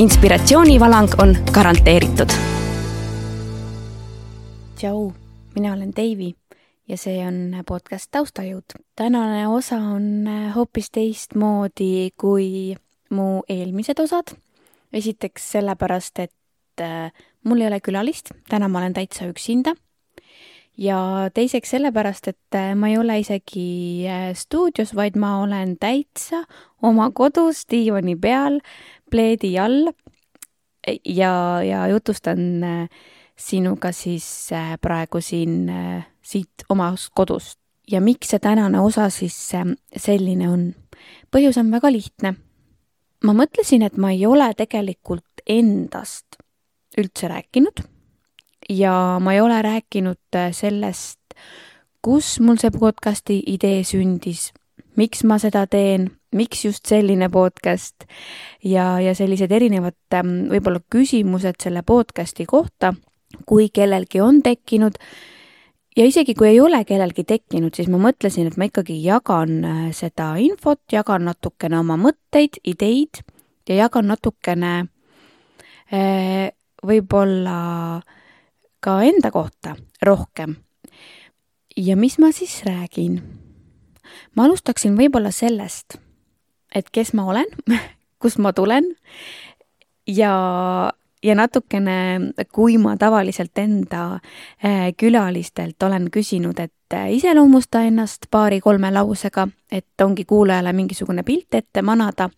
Inspiratsioonivalang on garanteeritud. tšau, mina olen Deivi ja see on podcast Taustajõud. tänane osa on hoopis teistmoodi kui mu eelmised osad. esiteks sellepärast, et äh, mul ei ole külalist, täna ma olen täitsa üksinda. Ja teiseks sellepärast, et äh, ma ei ole isegi äh, stuudios, vaid ma olen täitsa oma kodus diivani peal, pleedi all ja, ja jutustan äh, sinuga siis praegu siin siit omast kodust. ja miks see tänane osa siis selline on? põhjus on väga lihtne. ma mõtlesin, et ma ei ole tegelikult endast üldse rääkinud ja ma ei ole rääkinud äh, sellest, kus mul see podcasti idee sündis, miks ma seda teen, miks just selline podcast ja, ja sellised erinevad ähm, võib-olla küsimused selle podcasti kohta, kui kellelgi on tekkinud. Ja isegi kui ei ole kellelgi tekkinud, siis ma mõtlesin, et ma ikkagi jagan äh, seda infot, jagan natukene oma mõtteid, ideid ja jagan natukene äh, võib-olla ka enda kohta rohkem. ja mis ma siis räägin? ma alustaksin võib-olla sellest, et kes ma olen kust ma tulen ja, ja natukene, kui ma tavaliselt enda äh, külalistelt olen küsinud, et äh, iseloomusta ennast paari-kolme lausega, et ongi kuulajale mingisugune pilt ette manada,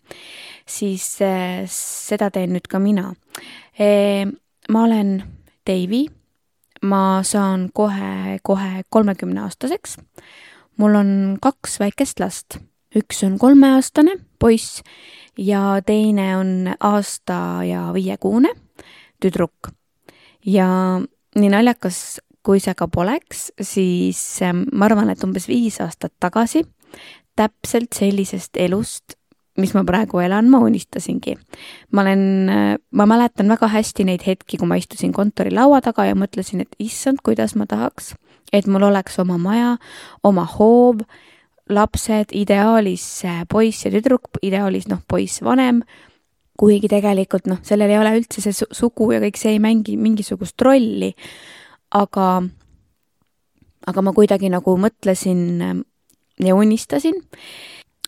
siis äh, seda teen nüüd ka mina ma olen Deivi, ma saan kohe-kohe kolmekümneaastaseks. mul on kaks väikest last, üks on kolmeaastane poiss ja teine on aasta ja viiekuune tüdruk. ja nii naljakas, kui see ka poleks, siis ähm, ma arvan, et umbes viis aastat tagasi täpselt sellisest elust mis ma praegu elan, ma unistasingi. ma olen, ma mäletan väga hästi neid hetki, kui ma istusin kontorilaua taga ja mõtlesin, et issand, kuidas ma tahaks, et mul oleks oma maja, oma hoov, lapsed, ideaalis poiss ja tüdruk, ideaalis noh, poiss vanem, kuigi tegelikult noh, sellel ei ole üldse see sugu ja kõik see ei mängi mingisugust rolli, aga, aga ma kuidagi nagu mõtlesin ja unistasin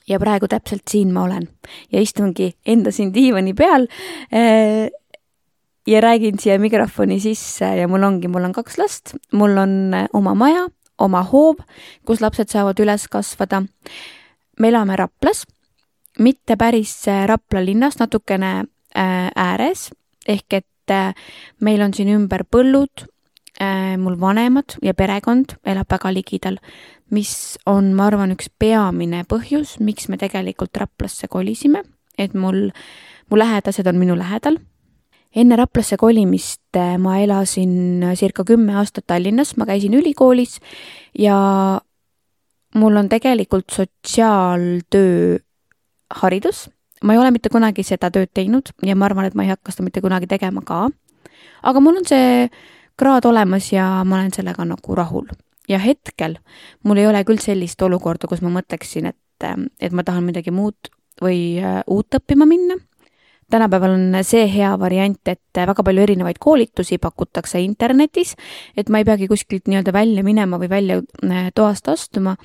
ja praegu täpselt siin ma olen. Ja istungi enda siin diivani peal äh, ja räägin siia mikrofoni sisse ja mul ongi, mul on kaks last, mul on äh, oma maja, oma hoov, kus lapsed saavad üles kasvada. me elame Raplas, mitte päris äh, Rapla linnas, natukene ääres, ehk et meil on siin ümber põllud, mul vanemad ja perekond elab väga ligidal mis on, ma arvan, üks peamine põhjus, miks me tegelikult Raplasse kolisime, et mul, mu lähedased on minu lähedal. enne Raplasse kolimist äh, ma elasin circa kümme aastat Tallinnas, ma käisin ülikoolis ja mul on tegelikult sotsiaaltöö haridus. ma ei ole mitte kunagi seda tööd teinud ja ma arvan, et ma ei hakka seda mitte kunagi tegema ka. aga mul on see kraad olemas ja ma olen sellega nagu rahul ja hetkel mul ei ole küll sellist olukorda, kus ma mõtleksin, et, et ma tahan midagi muud või äh, uut õppima minna. tänapäeval on see hea variant, et väga palju erinevaid koolitusi pakutakse internetis, et ma ei peagi kuskilt nii-öelda välja minema või välja äh, toast astuma,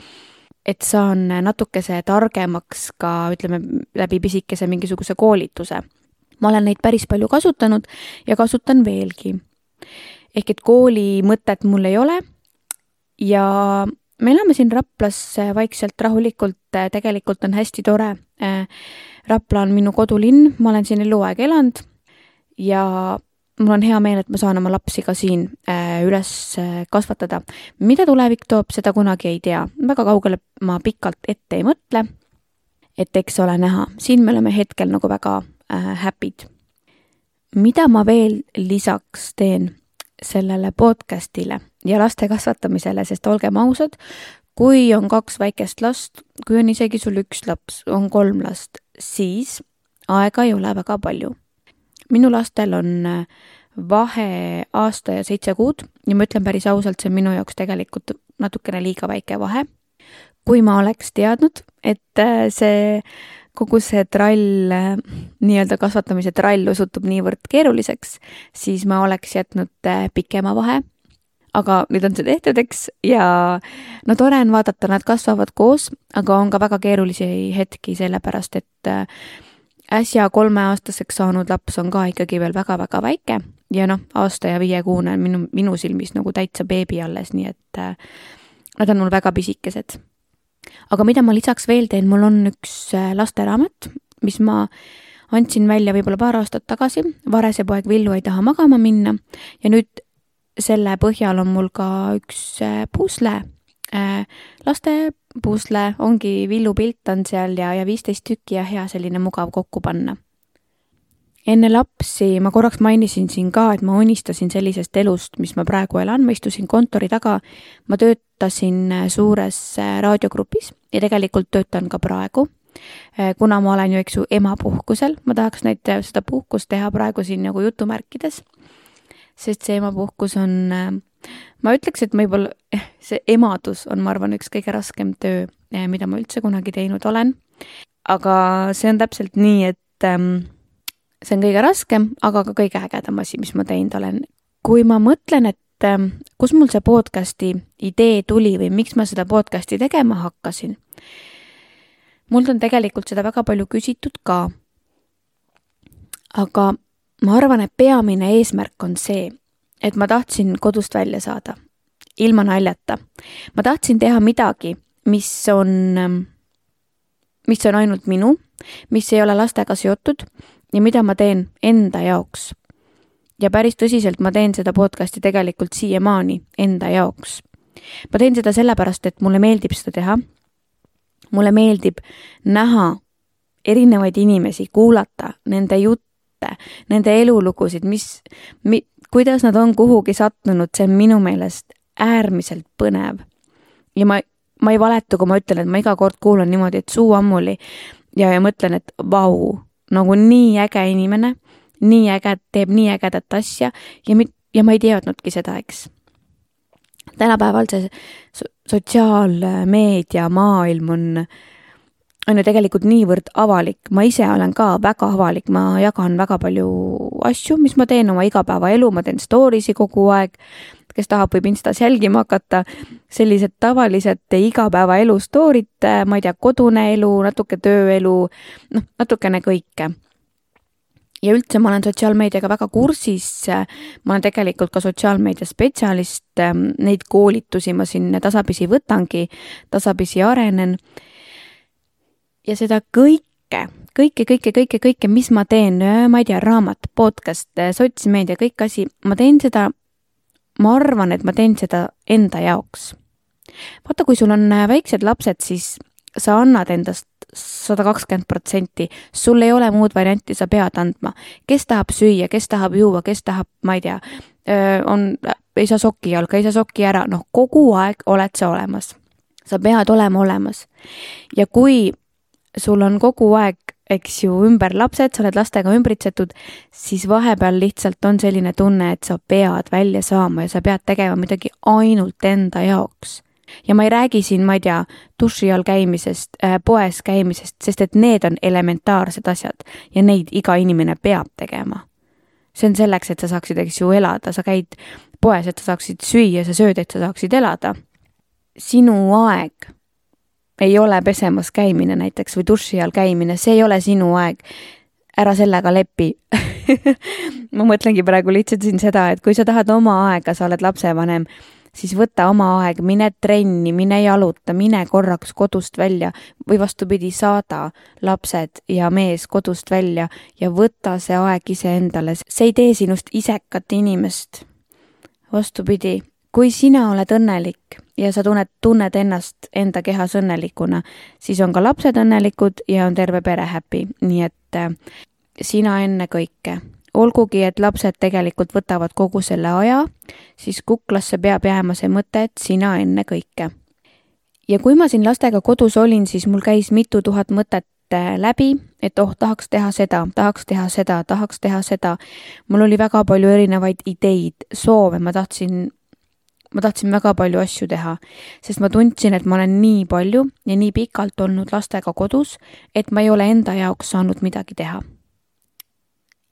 et saan natukese targemaks ka ütleme läbi pisikese mingisuguse koolituse. ma olen neid päris palju kasutanud ja kasutan veelgi. Ehk et kooli mõtet mul ei ole ja me elame siin Raplas vaikselt rahulikult, tegelikult on hästi tore. Rapla on minu kodulinn, ma olen siin eluaeg elanud ja mul on hea meel, et ma saan oma lapsi ka siin äh, üles äh, kasvatada. mida tulevik toob, seda kunagi ei tea, väga kaugele ma pikalt ette ei mõtle. et eks ole näha, siin me oleme hetkel nagu väga äh, happy'd. mida ma veel lisaks teen sellele podcast'ile ja laste kasvatamisele, sest olgem ausad, kui on kaks väikest last, kui on isegi sul üks laps, on kolm last, siis aega ei ole väga palju. minu lastel on äh, vahe aasta ja seitse kuud ja ma ütlen päris ausalt, see on minu jaoks tegelikult natukene liiga väike vahe. kui ma oleks teadnud, et äh, see kogu see trall, nii-öelda kasvatamise trall osutub niivõrd keeruliseks, siis ma oleks jätnud pikema vahe aga nüüd on see tehtud, eks, ja no tore on vaadata, nad kasvavad koos, aga on ka väga keerulisi hetki, sellepärast et äh, äsja kolmeaastaseks saanud laps on ka ikkagi veel väga-väga väike ja noh, aasta ja viiekuune on minu, minu silmis nagu täitsa beebi alles, nii et äh, nad on mul väga pisikesed. Aga mida ma lisaks veel teen, mul on üks äh, lasteraamat, mis ma andsin välja võib-olla paar aastat tagasi, Vares ja poeg Villu ei taha magama minna. Ja nüüd selle põhjal on mul ka üks äh, pusle, äh, laste pusle, ongi villupilt on seal ja, ja viisteist tükki ja hea selline mugav kokku panna. Enne lapsi ma korraks mainisin siin ka, et ma unistasin sellisest elust, mis ma praegu elan, ma istusin kontori taga, ma töötasin äh, suures raadiogrupis ja tegelikult töötan ka praegu. Kuna ma olen ju, eks ju, emapuhkusel, ma tahaks neid, seda puhkust teha praegu siin nagu jutumärkides sest see emapuhkus on, äh, ma ütleks, et võib-olla eh, see emadus on, ma arvan, üks kõige raskem töö, mida ma üldse kunagi teinud olen. aga see on täpselt nii, et ähm, see on kõige raskem, aga ka kõige ägedam asi, mis ma teinud olen. kui ma mõtlen, et ähm, kus mul see podcast'i idee tuli või miks ma seda podcast'i tegema hakkasin, mult on tegelikult seda väga palju küsitud ka. aga ma arvan, et peamine eesmärk on see, et ma tahtsin kodust välja saada, ilma naljata. ma tahtsin teha midagi, mis on, mis on ainult minu, mis ei ole lastega seotud ja mida ma teen enda jaoks. ja päris tõsiselt ma teen seda podcast'i tegelikult siiamaani enda jaoks. ma teen seda sellepärast, et mulle meeldib seda teha. mulle meeldib näha erinevaid inimesi, kuulata nende juttu, ette, nende elulugusid, mis mi,, kuidas nad on kuhugi sattunud, see on minu meelest äärmiselt põnev. ja ma, ma ei valeta, kui ma ütlen, et ma iga kord kuulan niimoodi, et suu ammuli ja, ja mõtlen, et vau, nagu nii äge inimene, nii äge, teeb nii ägedat asja ja, ja ma ei teadnudki seda, eks. Tänapäeval see sotsiaalmeedia maailm on on ju tegelikult niivõrd avalik, ma ise olen ka väga avalik, ma jagan väga palju asju, mis ma teen oma igapäevaelu, ma teen story si kogu aeg, kes tahab, võib Instas jälgima hakata, sellised tavalised igapäevaelu story'd, ma ei tea, kodune elu, natuke tööelu, noh, natukene kõike. ja üldse ma olen sotsiaalmeediaga väga kursis, ma olen tegelikult ka sotsiaalmeedia spetsialist, neid koolitusi ma siin tasapisi võtangi, tasapisi arenen. ja seda kõike, kõike, kõike, kõike, kõike, mis ma teen, ma ei tea, raamat, podcast, sotsmeedia, kõik asi, ma teen seda, ma arvan, et ma teen seda enda jaoks. vaata, kui sul on väiksed lapsed, siis sa annad endast sada kakskümmend protsenti, sul ei ole muud varianti, sa pead andma. kes tahab süüa, kes tahab juua, kes tahab, ma ei tea, on, ei saa sokki jalga, ei saa sokki ära, noh, kogu aeg oled sa olemas. sa pead olema olemas. ja kui sul on kogu aeg, eks ju, ümber lapsed, sa oled lastega ümbritsetud, siis vahepeal lihtsalt on selline tunne, et sa pead välja saama ja sa pead tegema midagi ainult enda jaoks. ja ma ei räägi siin, ma ei tea, duši all käimisest äh,, poes käimisest, sest et need on elementaarsed asjad ja neid iga inimene peab tegema. see on selleks, et sa saaksid, eks ju, elada, sa käid poes, et sa saaksid süüa, sa sööd, et sa saaksid elada. sinu aeg ei ole pesemas käimine näiteks või duši all käimine, see ei ole sinu aeg. ära sellega lepi ma mõtlengi praegu lihtsalt siin seda, et kui sa tahad oma aega, sa oled lapsevanem, siis võta oma aeg, mine trenni, mine jaluta, mine korraks kodust välja või vastupidi, saada lapsed ja mees kodust välja ja võta see aeg iseendale, see ei tee sinust isekat inimest. vastupidi, kui sina oled õnnelik ja sa tunned, tunned ennast enda kehas õnnelikuna, siis on ka lapsed õnnelikud ja on terve pere happy, nii et äh, sina ennekõike olgugi, et lapsed tegelikult võtavad kogu selle aja, siis kuklasse peab jääma see mõte, et sina enne kõike. ja kui ma siin lastega kodus olin, siis mul käis mitu tuhat mõtet äh, läbi, et oh, tahaks teha seda, tahaks teha seda, tahaks teha seda. mul oli väga palju erinevaid ideid, soove, ma tahtsin ma tahtsin väga palju asju teha, sest ma tundsin, et ma olen nii palju ja nii pikalt olnud lastega kodus, et ma ei ole enda jaoks saanud midagi teha.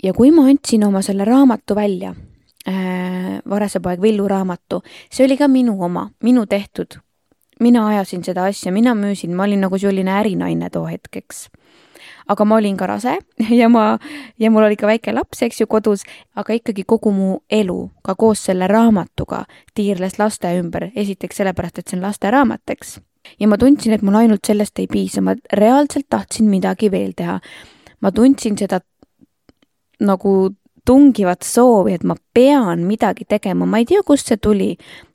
ja kui ma andsin oma selle raamatu välja äh,, Varese poeg Villu raamatu, see oli ka minu oma, minu tehtud. mina ajasin seda asja, mina müüsin, ma olin nagu selline ärinaine too hetkeks aga ma olin ka rase ja ma, ja mul oli ka väike laps, eks ju, kodus, aga ikkagi kogu mu elu, ka koos selle raamatuga, tiirles laste ümber, esiteks sellepärast, et see on lasteraamat, eks. ja ma tundsin, et mul ainult sellest ei piisa, ma reaalselt tahtsin midagi veel teha. ma tundsin seda nagu tungivat soovi, et ma pean midagi tegema, ma ei tea, kust see tuli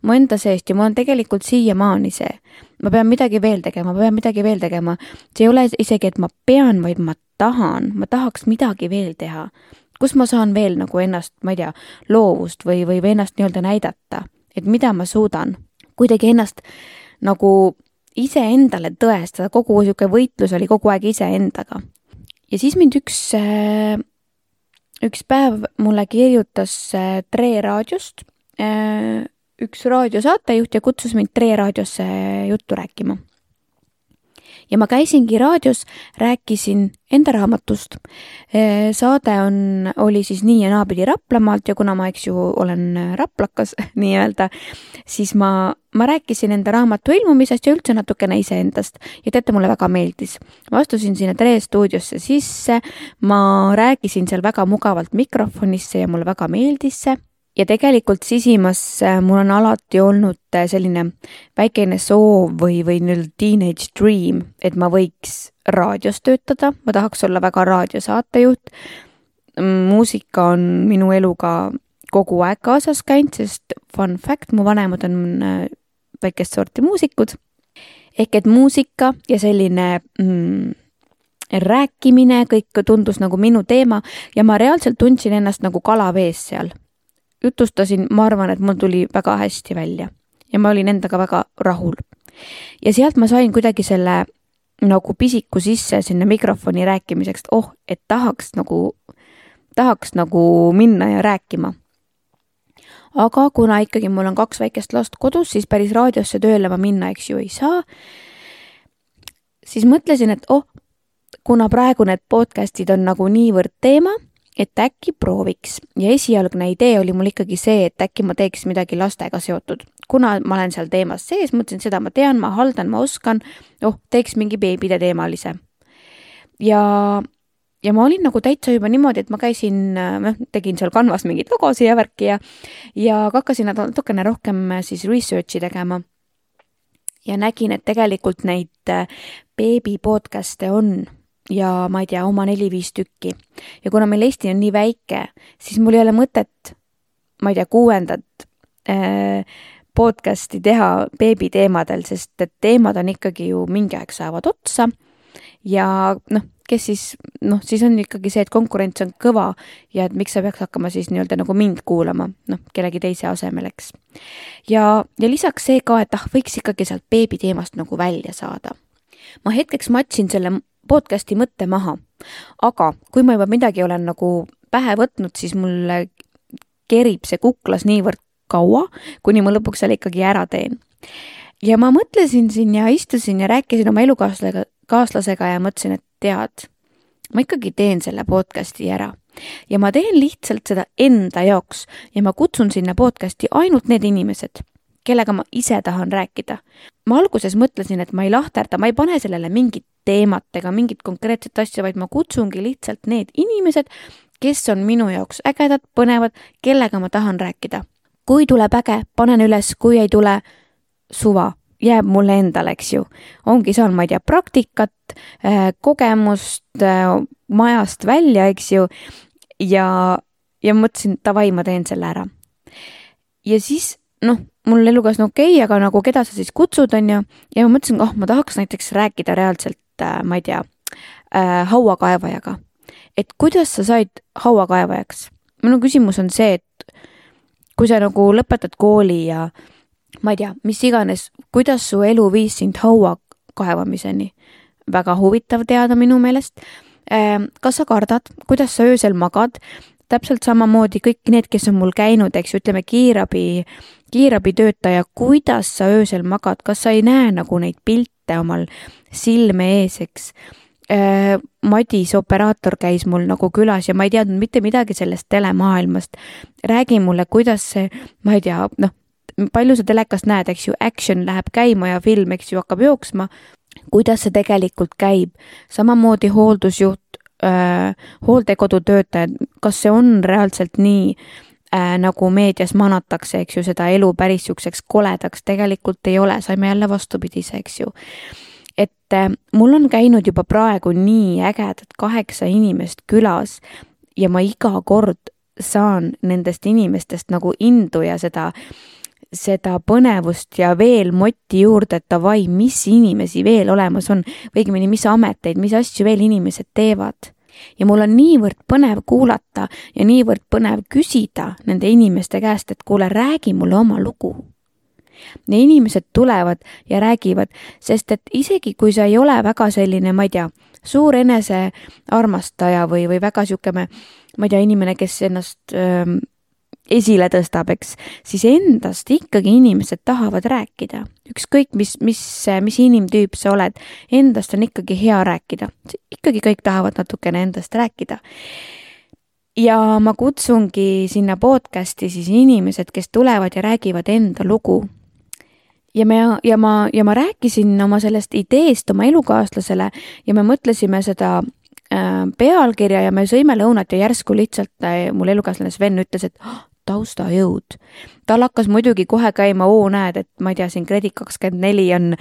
mu enda seest ja mul on tegelikult siiamaani see. ma pean midagi veel tegema, ma pean midagi veel tegema. see ei ole isegi, et ma pean, vaid ma tahan, ma tahaks midagi veel teha. kus ma saan veel nagu ennast, ma ei tea, loovust või, või, või ennast nii-öelda näidata, et mida ma suudan. kuidagi ennast nagu iseendale tõestada, kogu niisugune võitlus oli kogu aeg iseendaga. ja siis mind üks äh, üks päev mulle kirjutas äh, Tre raadiost äh, üks raadiosaatejuht ja kutsus mind Tre raadiosse juttu rääkima. Ja ma käisingi raadios, rääkisin enda raamatust. Äh, saade on, oli siis Nii ja naapidi Raplamaalt ja kuna ma, eks ju, olen raplakas nii-öelda, siis ma, ma rääkisin enda raamatu ilmumisest ja üldse natukene iseendast ja teate, mulle väga meeldis. ma astusin sinna Tre stuudiosse sisse, ma rääkisin seal väga mugavalt mikrofonisse ja mulle väga meeldis see ja tegelikult sisimas äh, mul on alati olnud äh, selline väikene soov või, või nii-öelda teenage dream, et ma võiks raadios töötada, ma tahaks olla väga raadiosaatejuht. muusika on minu eluga kogu aeg kaasas käinud, sest fun fact, mu vanemad on äh, väikest sorti muusikud. ehk et muusika ja selline mm, rääkimine, kõik tundus nagu minu teema ja ma reaalselt tundsin ennast nagu kala vees seal jutustasin, ma arvan, et mul tuli väga hästi välja ja ma olin endaga väga rahul. ja sealt ma sain kuidagi selle nagu pisiku sisse sinna mikrofoni rääkimiseks, oh, et tahaks nagu, tahaks nagu minna ja rääkima. aga kuna ikkagi mul on kaks väikest last kodus, siis päris raadiosse tööle ma minna, eks ju, ei saa. siis mõtlesin, et oh, kuna praegu need podcast'id on nagu niivõrd teema et äkki prooviks ja esialgne idee oli mul ikkagi see, et äkki ma teeks midagi lastega seotud. kuna ma olen seal teemas sees, mõtlesin, seda ma tean, ma haldan, ma oskan, oh, teeks mingi beebide teemalise. ja, ja ma olin nagu täitsa juba niimoodi, et ma käisin, noh, tegin seal Canvas mingeid logosid ja värki ja, ja hakkasin natukene rohkem siis research'i tegema. ja nägin, et tegelikult neid beebi podcast'e on ja ma ei tea, oma neli-viis tükki. ja kuna meil Eesti on nii väike, siis mul ei ole mõtet, ma ei tea, kuuendat äh, podcast'i teha beebiteemadel, sest et teemad on ikkagi ju mingi aeg saavad otsa ja noh, kes siis, noh, siis on ikkagi see, et konkurents on kõva ja et miks sa peaks hakkama siis nii-öelda nagu mind kuulama, noh, kellegi teise asemel, eks. ja, ja lisaks see ka, et ah, võiks ikkagi sealt beebiteemast nagu välja saada. ma hetkeks matsin selle podcast'i mõtte maha. aga kui ma juba midagi olen nagu pähe võtnud, siis mul kerib see kuklas niivõrd kaua, kuni ma lõpuks selle ikkagi ära teen. ja ma mõtlesin siin ja istusin ja rääkisin oma elukaaslasega, kaaslasega ja mõtlesin, et tead, ma ikkagi teen selle podcast'i ära ja ma teen lihtsalt seda enda jaoks ja ma kutsun sinna podcast'i ainult need inimesed, kellega ma ise tahan rääkida. ma alguses mõtlesin, et ma ei lahterda, ma ei pane sellele mingit teemat ega mingit konkreetset asja, vaid ma kutsungi lihtsalt need inimesed, kes on minu jaoks ägedad, põnevad, kellega ma tahan rääkida. kui tuleb äge, panen üles, kui ei tule, suva, jääb mulle endale, eks ju. ongi, saan, ma ei tea, praktikat, äh, kogemust äh, majast välja, eks ju, ja, ja mõtlesin, davai, ma teen selle ära. ja siis noh, mul elukaaslane okei okay,, aga nagu keda sa siis kutsud, on ju, ja ma mõtlesin, oh, ma tahaks näiteks rääkida reaalselt, äh, ma ei tea äh,, hauakaevajaga. et kuidas sa said hauakaevajaks? minu küsimus on see, et kui sa nagu lõpetad kooli ja ma ei tea, mis iganes, kuidas su elu viis sind haua kaevamiseni? väga huvitav teada minu meelest. Ehm, kas sa kardad, kuidas sa öösel magad? täpselt samamoodi kõik need, kes on mul käinud, eks ju, ütleme kiirabi, kiirabitöötaja, kuidas sa öösel magad, kas sa ei näe nagu neid pilte omal silme ees, eks Äh, Madis, operaator, käis mul nagu külas ja ma ei teadnud mitte midagi sellest telemaailmast. räägi mulle, kuidas see, ma ei tea, noh, palju sa telekast näed, eks ju, action läheb käima ja film, eks ju, hakkab jooksma. kuidas see tegelikult käib, samamoodi hooldusjuht äh,, hooldekodu töötajad, kas see on reaalselt nii äh, nagu meedias manatakse, eks ju, seda elu päris niisuguseks koledaks, tegelikult ei ole, saime jälle vastupidise, eks ju et äh, mul on käinud juba praegu nii ägedad kaheksa inimest külas ja ma iga kord saan nendest inimestest nagu indu ja seda, seda põnevust ja veel moti juurde, et davai, mis inimesi veel olemas on, või õigemini, mis ameteid, mis asju veel inimesed teevad. Ja mul on niivõrd põnev kuulata ja niivõrd põnev küsida nende inimeste käest, et kuule, räägi mulle oma lugu. Ja inimesed tulevad ja räägivad, sest et isegi kui sa ei ole väga selline, ma ei tea, suur enesearmastaja või, või väga niisugune, ma ei tea, inimene, kes ennast öö, esile tõstab, eks, siis endast ikkagi inimesed tahavad rääkida. ükskõik, mis, mis, mis inimtüüp sa oled, endast on ikkagi hea rääkida. ikkagi kõik tahavad natukene endast rääkida. ja ma kutsungi sinna podcast'i siis inimesed, kes tulevad ja räägivad enda lugu ja me ja ma ja ma rääkisin oma sellest ideest oma elukaaslasele ja me mõtlesime seda äh, pealkirja ja me sõime lõunat ja järsku lihtsalt äh, mul elukaaslane Sven ütles, et oh, taustajõud. tal hakkas muidugi kohe käima, oo näed, et ma ei tea, siin Kredit kakskümmend neli on,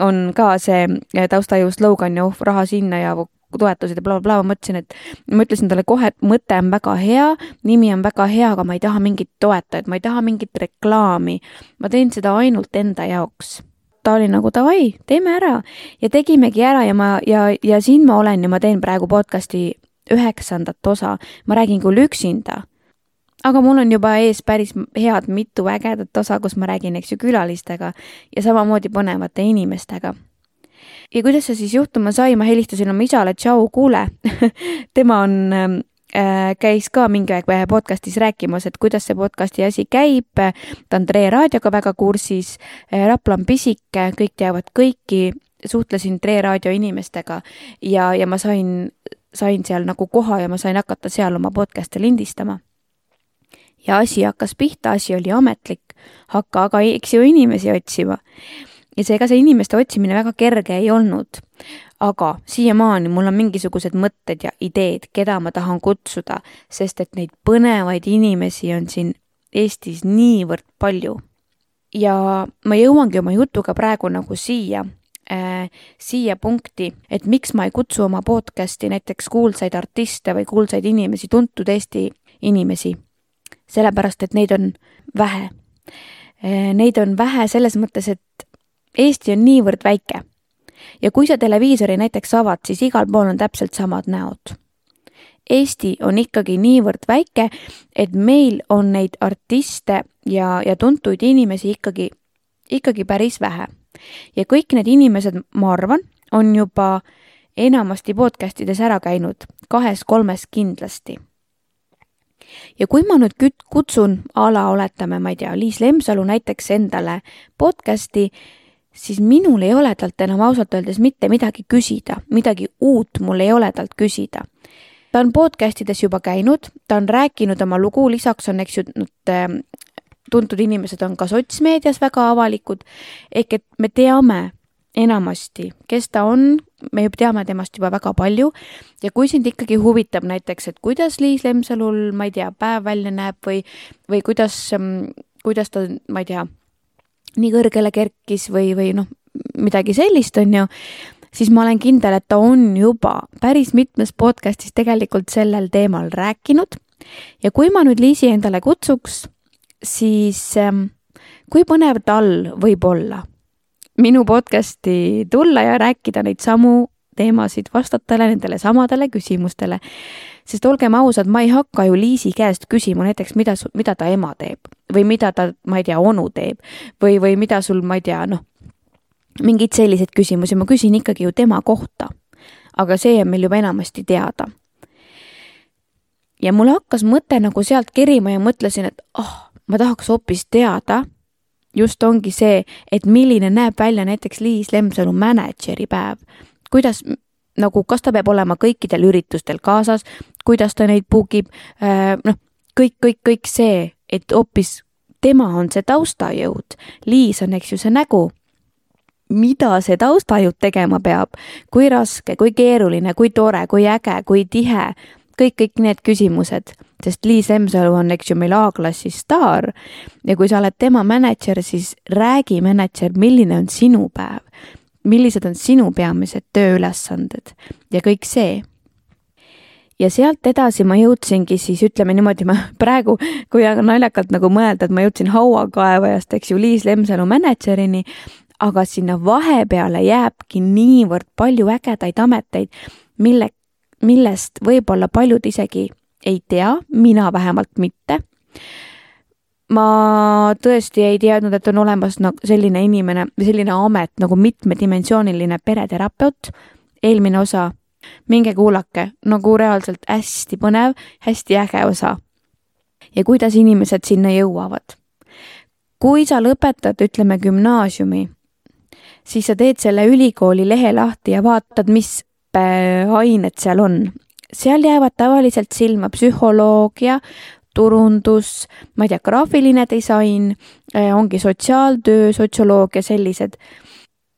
on ka see äh, taustajõu slogan ja oh, raha sinna ja toetused ja blablabla bla, bla, ma mõtlesin, et ma ütlesin talle kohe, et mõte on väga hea, nimi on väga hea, aga ma ei taha mingit toetajat, ma ei taha mingit reklaami. ma teen seda ainult enda jaoks. ta oli nagu davai, teeme ära ja tegimegi ära ja ma ja, ja siin ma olen ja ma teen praegu podcast'i üheksandat osa, ma räägin küll üksinda aga mul on juba ees päris head mitu ägedat osa, kus ma räägin, eks ju, külalistega ja samamoodi põnevate inimestega ja kuidas see siis juhtuma sai, ma helistasin oma isale, tšau, kuule tema on ähm, äh, käis ka mingi aeg podcast'is rääkimas, et kuidas see podcast'i asi käib. ta on Tre raadioga väga kursis. Äh, Rapla on pisike, kõik teavad kõiki. suhtlesin Tre raadio inimestega ja, ja ma sain, sain seal nagu koha ja ma sain hakata seal oma podcast'e lindistama. Ja asi hakkas pihta, asi oli ametlik. hakka aga, eks ju, inimesi otsima ja seega see inimeste otsimine väga kerge ei olnud. aga siiamaani mul on mingisugused mõtted ja ideed, keda ma tahan kutsuda, sest et neid põnevaid inimesi on siin Eestis niivõrd palju. ja ma jõuangi oma jutuga praegu nagu siia äh,, siia punkti, et miks ma ei kutsu oma podcast'i näiteks kuulsaid artiste või kuulsaid inimesi, tuntud Eesti inimesi. Sellepärast, et neid on vähe äh,. Neid on vähe selles mõttes, et Eesti on niivõrd väike ja kui sa televiisori näiteks avad, siis igal pool on täpselt samad näod. Eesti on ikkagi niivõrd väike, et meil on neid artiste ja, ja tuntuid inimesi ikkagi, ikkagi päris vähe. ja kõik need inimesed, ma arvan, on juba enamasti podcast ides ära käinud, kahes-kolmes kindlasti. Ja kui ma nüüd küt-, kutsun a la oletame, ma ei tea, Liis Lemsalu näiteks endale podcasti, siis minul ei ole talt enam ausalt öeldes mitte midagi küsida, midagi uut mul ei ole talt küsida. ta on podcast ides juba käinud, ta on rääkinud oma lugu, lisaks on, eks ju, ähm, tuntud inimesed on ka sotsmeedias väga avalikud, ehk et me teame enamasti, kes ta on, me teame temast juba väga palju ja kui sind ikkagi huvitab näiteks, et kuidas Liis Lemsalul, ma ei tea, päev välja näeb või, või kuidas, ähm, kuidas ta, ma ei tea, nii kõrgele kerkis või, või noh, midagi sellist, on ju, siis ma olen kindel, et ta on juba päris mitmes podcastis tegelikult sellel teemal rääkinud. ja kui ma nüüd Liisi endale kutsuks, siis ähm, kui põnev tal võib olla minu podcasti tulla ja rääkida neid samu teemasid, vastad talle nendele samadele küsimustele. sest olgem ausad, ma ei hakka ju Liisi käest küsima näiteks, mida, mida ta ema teeb või mida ta, ma ei tea, onu teeb või, või mida sul, ma ei tea, noh, mingeid selliseid küsimusi, ma küsin ikkagi ju tema kohta. aga see on meil juba enamasti teada. ja mul hakkas mõte nagu sealt kerima ja mõtlesin, et ah oh,, ma tahaks hoopis teada just ongi see, et milline näeb välja näiteks Liis Lemsalu mänedžeri päev. kuidas nagu, kas ta peab olema kõikidel üritustel kaasas, kuidas ta neid book ib, äh, noh, kõik, kõik, kõik see, et hoopis tema on see taustajõud, Liis on, eks ju, see nägu. mida see taustajõud tegema peab, kui raske, kui keeruline, kui tore, kui äge, kui tihe, kõik, kõik need küsimused sest Liis Lemsalu on, eks ju, meil A-klassi staar ja kui sa oled tema mänedžer, siis räägi, mänedžer, milline on sinu päev, millised on sinu peamised tööülesanded ja kõik see. Ja sealt edasi ma jõudsingi siis ütleme niimoodi, ma praegu, kui naljakalt nagu mõelda, et ma jõudsin hauakaevajast, eks ju, Liis Lemsalu mänedžerini, aga sinna vahepeale jääbki niivõrd palju ägedaid ameteid, mille, millest võib-olla paljud isegi ei tea, mina vähemalt mitte. ma tõesti ei teadnud, et on olemas nagu selline inimene, selline amet nagu mitmedimensiooniline pereterapeut. eelmine osa, minge kuulake, nagu reaalselt hästi põnev, hästi äge osa. ja kuidas inimesed sinna jõuavad. kui sa lõpetad, ütleme gümnaasiumi, siis sa teed selle ülikooli lehe lahti ja vaatad, mis ained seal on seal jäävad tavaliselt silma psühholoogia, turundus, ma ei tea, graafiline disain, äh, ongi sotsiaaltöö, sotsioloogia, sellised.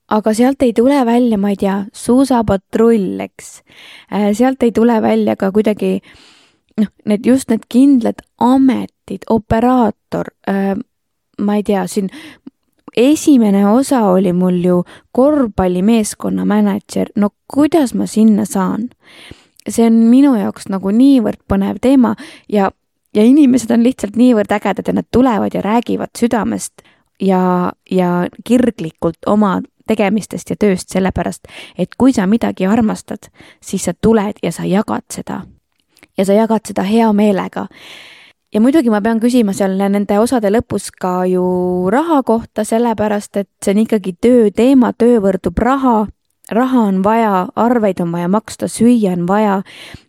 aga sealt ei tule välja, ma ei tea, suusapatrull, eks. Äh, sealt ei tule välja ka kuidagi noh, need just need kindlad ametid, operaator, äh, ma ei tea, siin esimene osa oli mul ju korvpallimeeskonna mänedžer, no kuidas ma sinna saan? see on minu jaoks nagu niivõrd põnev teema ja, ja inimesed on lihtsalt niivõrd ägedad ja nad tulevad ja räägivad südamest ja, ja kirglikult oma tegemistest ja tööst, sellepärast et kui sa midagi armastad, siis sa tuled ja sa jagad seda. ja sa jagad seda hea meelega. Ja muidugi ma pean küsima seal nende osade lõpus ka ju raha kohta, sellepärast et see on ikkagi tööteema, töö võrdub raha raha on vaja, arveid on vaja maksta, süüa on vaja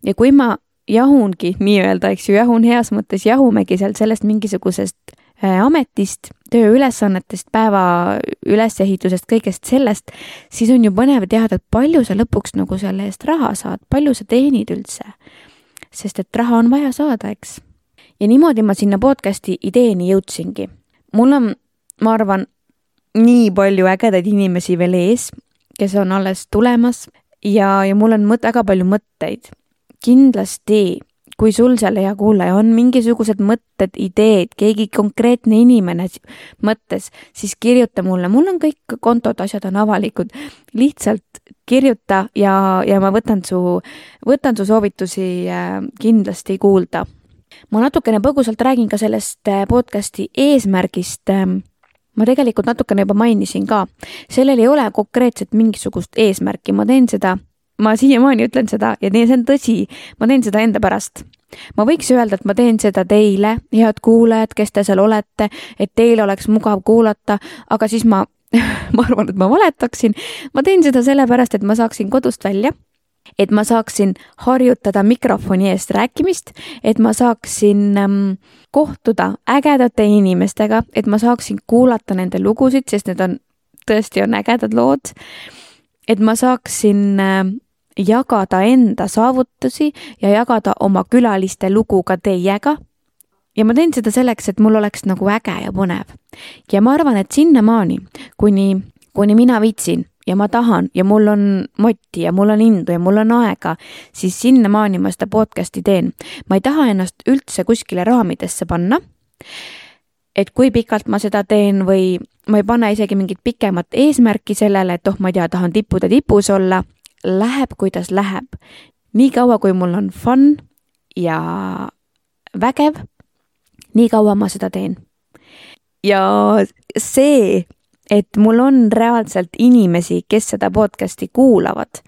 ja kui ma jahungi nii-öelda, eks ju, jahun heas mõttes, jahumegi sealt sellest mingisugusest äh, ametist, tööülesannetest, päeva ülesehitusest, kõigest sellest, siis on ju põnev teada, et palju sa lõpuks nagu selle eest raha saad, palju sa teenid üldse. sest et raha on vaja saada, eks. Ja niimoodi ma sinna podcast'i ideeni jõudsingi. mul on, ma arvan, nii palju ägedaid inimesi veel ees, kes on alles tulemas ja, ja mul on mõt-, väga palju mõtteid. kindlasti, kui sul seal, hea kuulaja, on mingisugused mõtted, ideed, keegi konkreetne inimene mõttes, siis kirjuta mulle, mul on kõik kontod, asjad on avalikud. lihtsalt kirjuta ja, ja ma võtan su, võtan su soovitusi äh, kindlasti kuulda. Ma natukene põgusalt räägin ka sellest äh, podcast'i eesmärgist ähm, ma tegelikult natukene juba mainisin ka, sellel ei ole konkreetselt mingisugust eesmärki, ma teen seda, ma siiamaani ütlen seda ja see on tõsi, ma teen seda enda pärast. ma võiks öelda, et ma teen seda teile, head kuulajad, kes te seal olete, et teil oleks mugav kuulata, aga siis ma ma arvan, et ma valetaksin. ma teen seda sellepärast, et ma saaksin kodust välja et ma saaksin harjutada mikrofoni eest rääkimist, et ma saaksin ähm, kohtuda ägedate inimestega, et ma saaksin kuulata nende lugusid, sest need on, tõesti on ägedad lood. et ma saaksin äh, jagada enda saavutusi ja jagada oma külaliste lugu ka teiega. ja ma teen seda selleks, et mul oleks nagu äge ja põnev. ja ma arvan, et sinnamaani, kuni, kuni mina viitsin ja ma tahan ja mul on motti ja mul on indu ja mul on aega, siis sinnamaani ma seda podcast'i teen. ma ei taha ennast üldse kuskile raamidesse panna. et kui pikalt ma seda teen või ma ei pane isegi mingit pikemat eesmärki sellele, et oh, ma ei tea, tahan tippude tipus olla. Läheb, kuidas läheb. nii kaua, kui mul on fun ja vägev, nii kaua ma seda teen. ja see et mul on reaalselt inimesi, kes seda podcast'i kuulavad,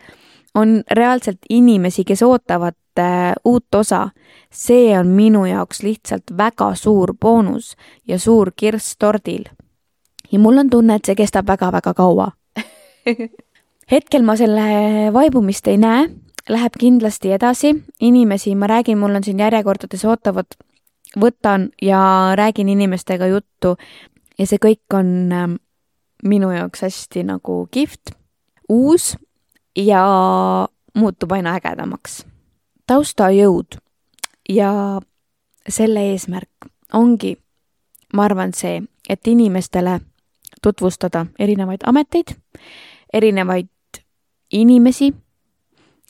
on reaalselt inimesi, kes ootavad äh, uut osa. see on minu jaoks lihtsalt väga suur boonus ja suur kirss tordil. ja mul on tunne, et see kestab väga-väga kaua. Hetkel ma selle vaibumist ei näe, läheb kindlasti edasi, inimesi, ma räägin, mul on siin järjekordades ootavad, võtan ja räägin inimestega juttu. Ja see kõik on ähm, minu jaoks hästi nagu kihvt, uus ja muutub aina ägedamaks. taustajõud ja selle eesmärk ongi, ma arvan, see, et inimestele tutvustada erinevaid ameteid, erinevaid inimesi,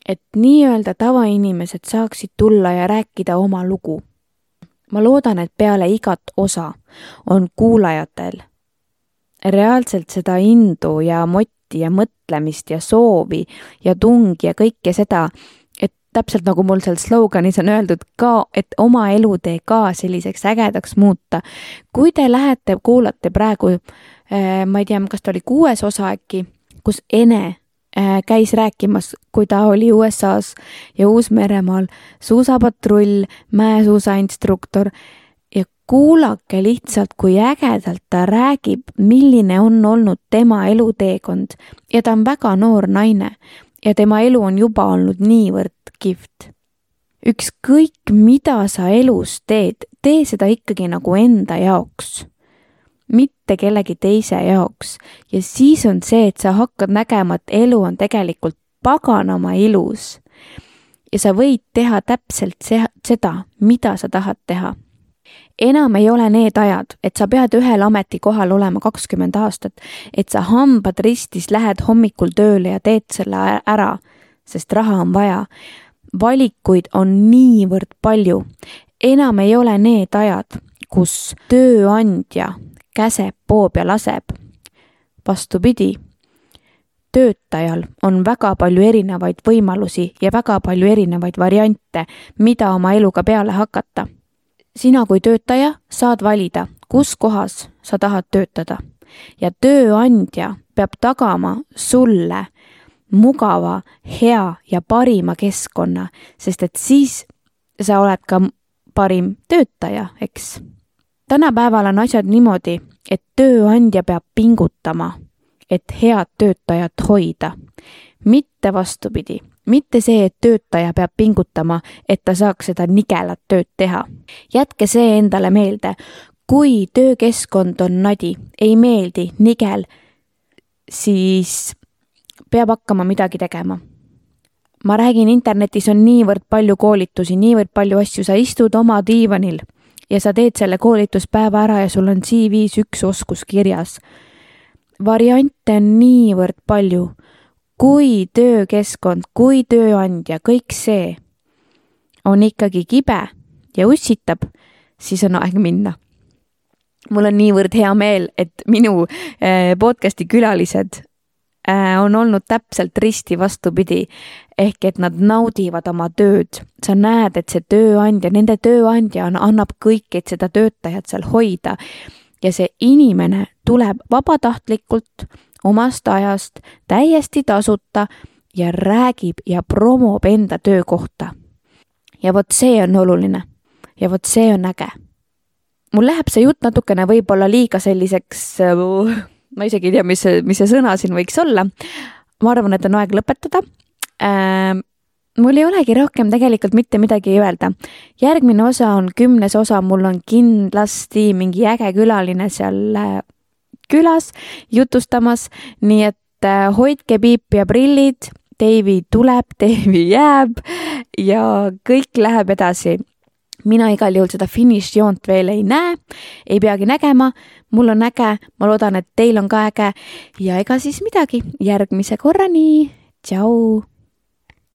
et nii-öelda tavainimesed saaksid tulla ja rääkida oma lugu. ma loodan, et peale igat osa on kuulajatel reaalselt seda indu ja motti ja mõtlemist ja soovi ja tungi ja kõike seda, et täpselt nagu mul seal sloganis on öeldud ka, et oma elutee ka selliseks ägedaks muuta. kui te lähete, kuulate praegu, eh, ma ei tea, kas ta oli kuues osa äkki, kus Ene Äh, käis rääkimas, kui ta oli USA-s ja Uus-Meremaal suusapatrull, mäesuusainstruktor kuulake lihtsalt, kui ägedalt ta räägib, milline on olnud tema eluteekond ja ta on väga noor naine ja tema elu on juba olnud niivõrd kihvt. ükskõik, mida sa elus teed, tee seda ikkagi nagu enda jaoks mitte kellegi teise jaoks. ja siis on see, et sa hakkad nägema, et elu on tegelikult paganama ilus. ja sa võid teha täpselt seda, mida sa tahad teha. Enam ei ole need ajad, et sa pead ühel ametikohal olema kakskümmend aastat, et sa hambad ristis lähed hommikul tööle ja teed selle ära, sest raha on vaja. valikuid on niivõrd palju. enam ei ole need ajad, kus tööandja käseb, poob ja laseb. vastupidi, töötajal on väga palju erinevaid võimalusi ja väga palju erinevaid variante, mida oma eluga peale hakata. Sina kui töötaja saad valida, kus kohas sa tahad töötada ja tööandja peab tagama sulle mugava, hea ja parima keskkonna, sest et siis sa oled ka parim töötaja, eks tänapäeval on asjad niimoodi, et tööandja peab pingutama, et head töötajat hoida. mitte vastupidi, mitte see, et töötaja peab pingutama, et ta saaks seda nigelat tööd teha. jätke see endale meelde. kui töökeskkond on nadi, ei meeldi, nigel, siis peab hakkama midagi tegema ma räägin, internetis on niivõrd palju koolitusi, niivõrd palju asju, sa istud oma diivanil ja sa teed selle koolituspäeva ära ja sul on CV-s üks oskus kirjas. variante on niivõrd palju. Kui töökeskkond, kui tööandja, kõik see on ikkagi kibe ja ussitab, siis on aeg minna. mul on niivõrd hea meel, et minu eh, podcast'i külalised Äh, on olnud täpselt risti vastupidi. ehk et nad naudivad oma tööd, sa näed, et see tööandja, nende tööandja on, annab kõik, et seda töötajat seal hoida. ja see inimene tuleb vabatahtlikult omast ajast täiesti tasuta ja räägib ja promob enda töökohta. ja vot see on oluline ja vot see on äge. mul läheb see jutt natukene võib-olla liiga selliseks uh, ma isegi ei tea, mis mis see sõna siin võiks olla. ma arvan, et on aeg lõpetada äh, mul ei olegi rohkem tegelikult mitte midagi öelda. järgmine osa on kümnes osa, mul on kindlasti mingi äge külaline seal äh, külas jutustamas, nii et äh, hoidke piip ja prillid, Deivi tuleb, Deivi jääb ja kõik läheb edasi. Mina igal juhul seda finišijoont veel ei näe, ei peagi nägema, mul on äge, ma loodan, et teil on ka äge. Ja ega siis midagi, järgmise korrani, tšau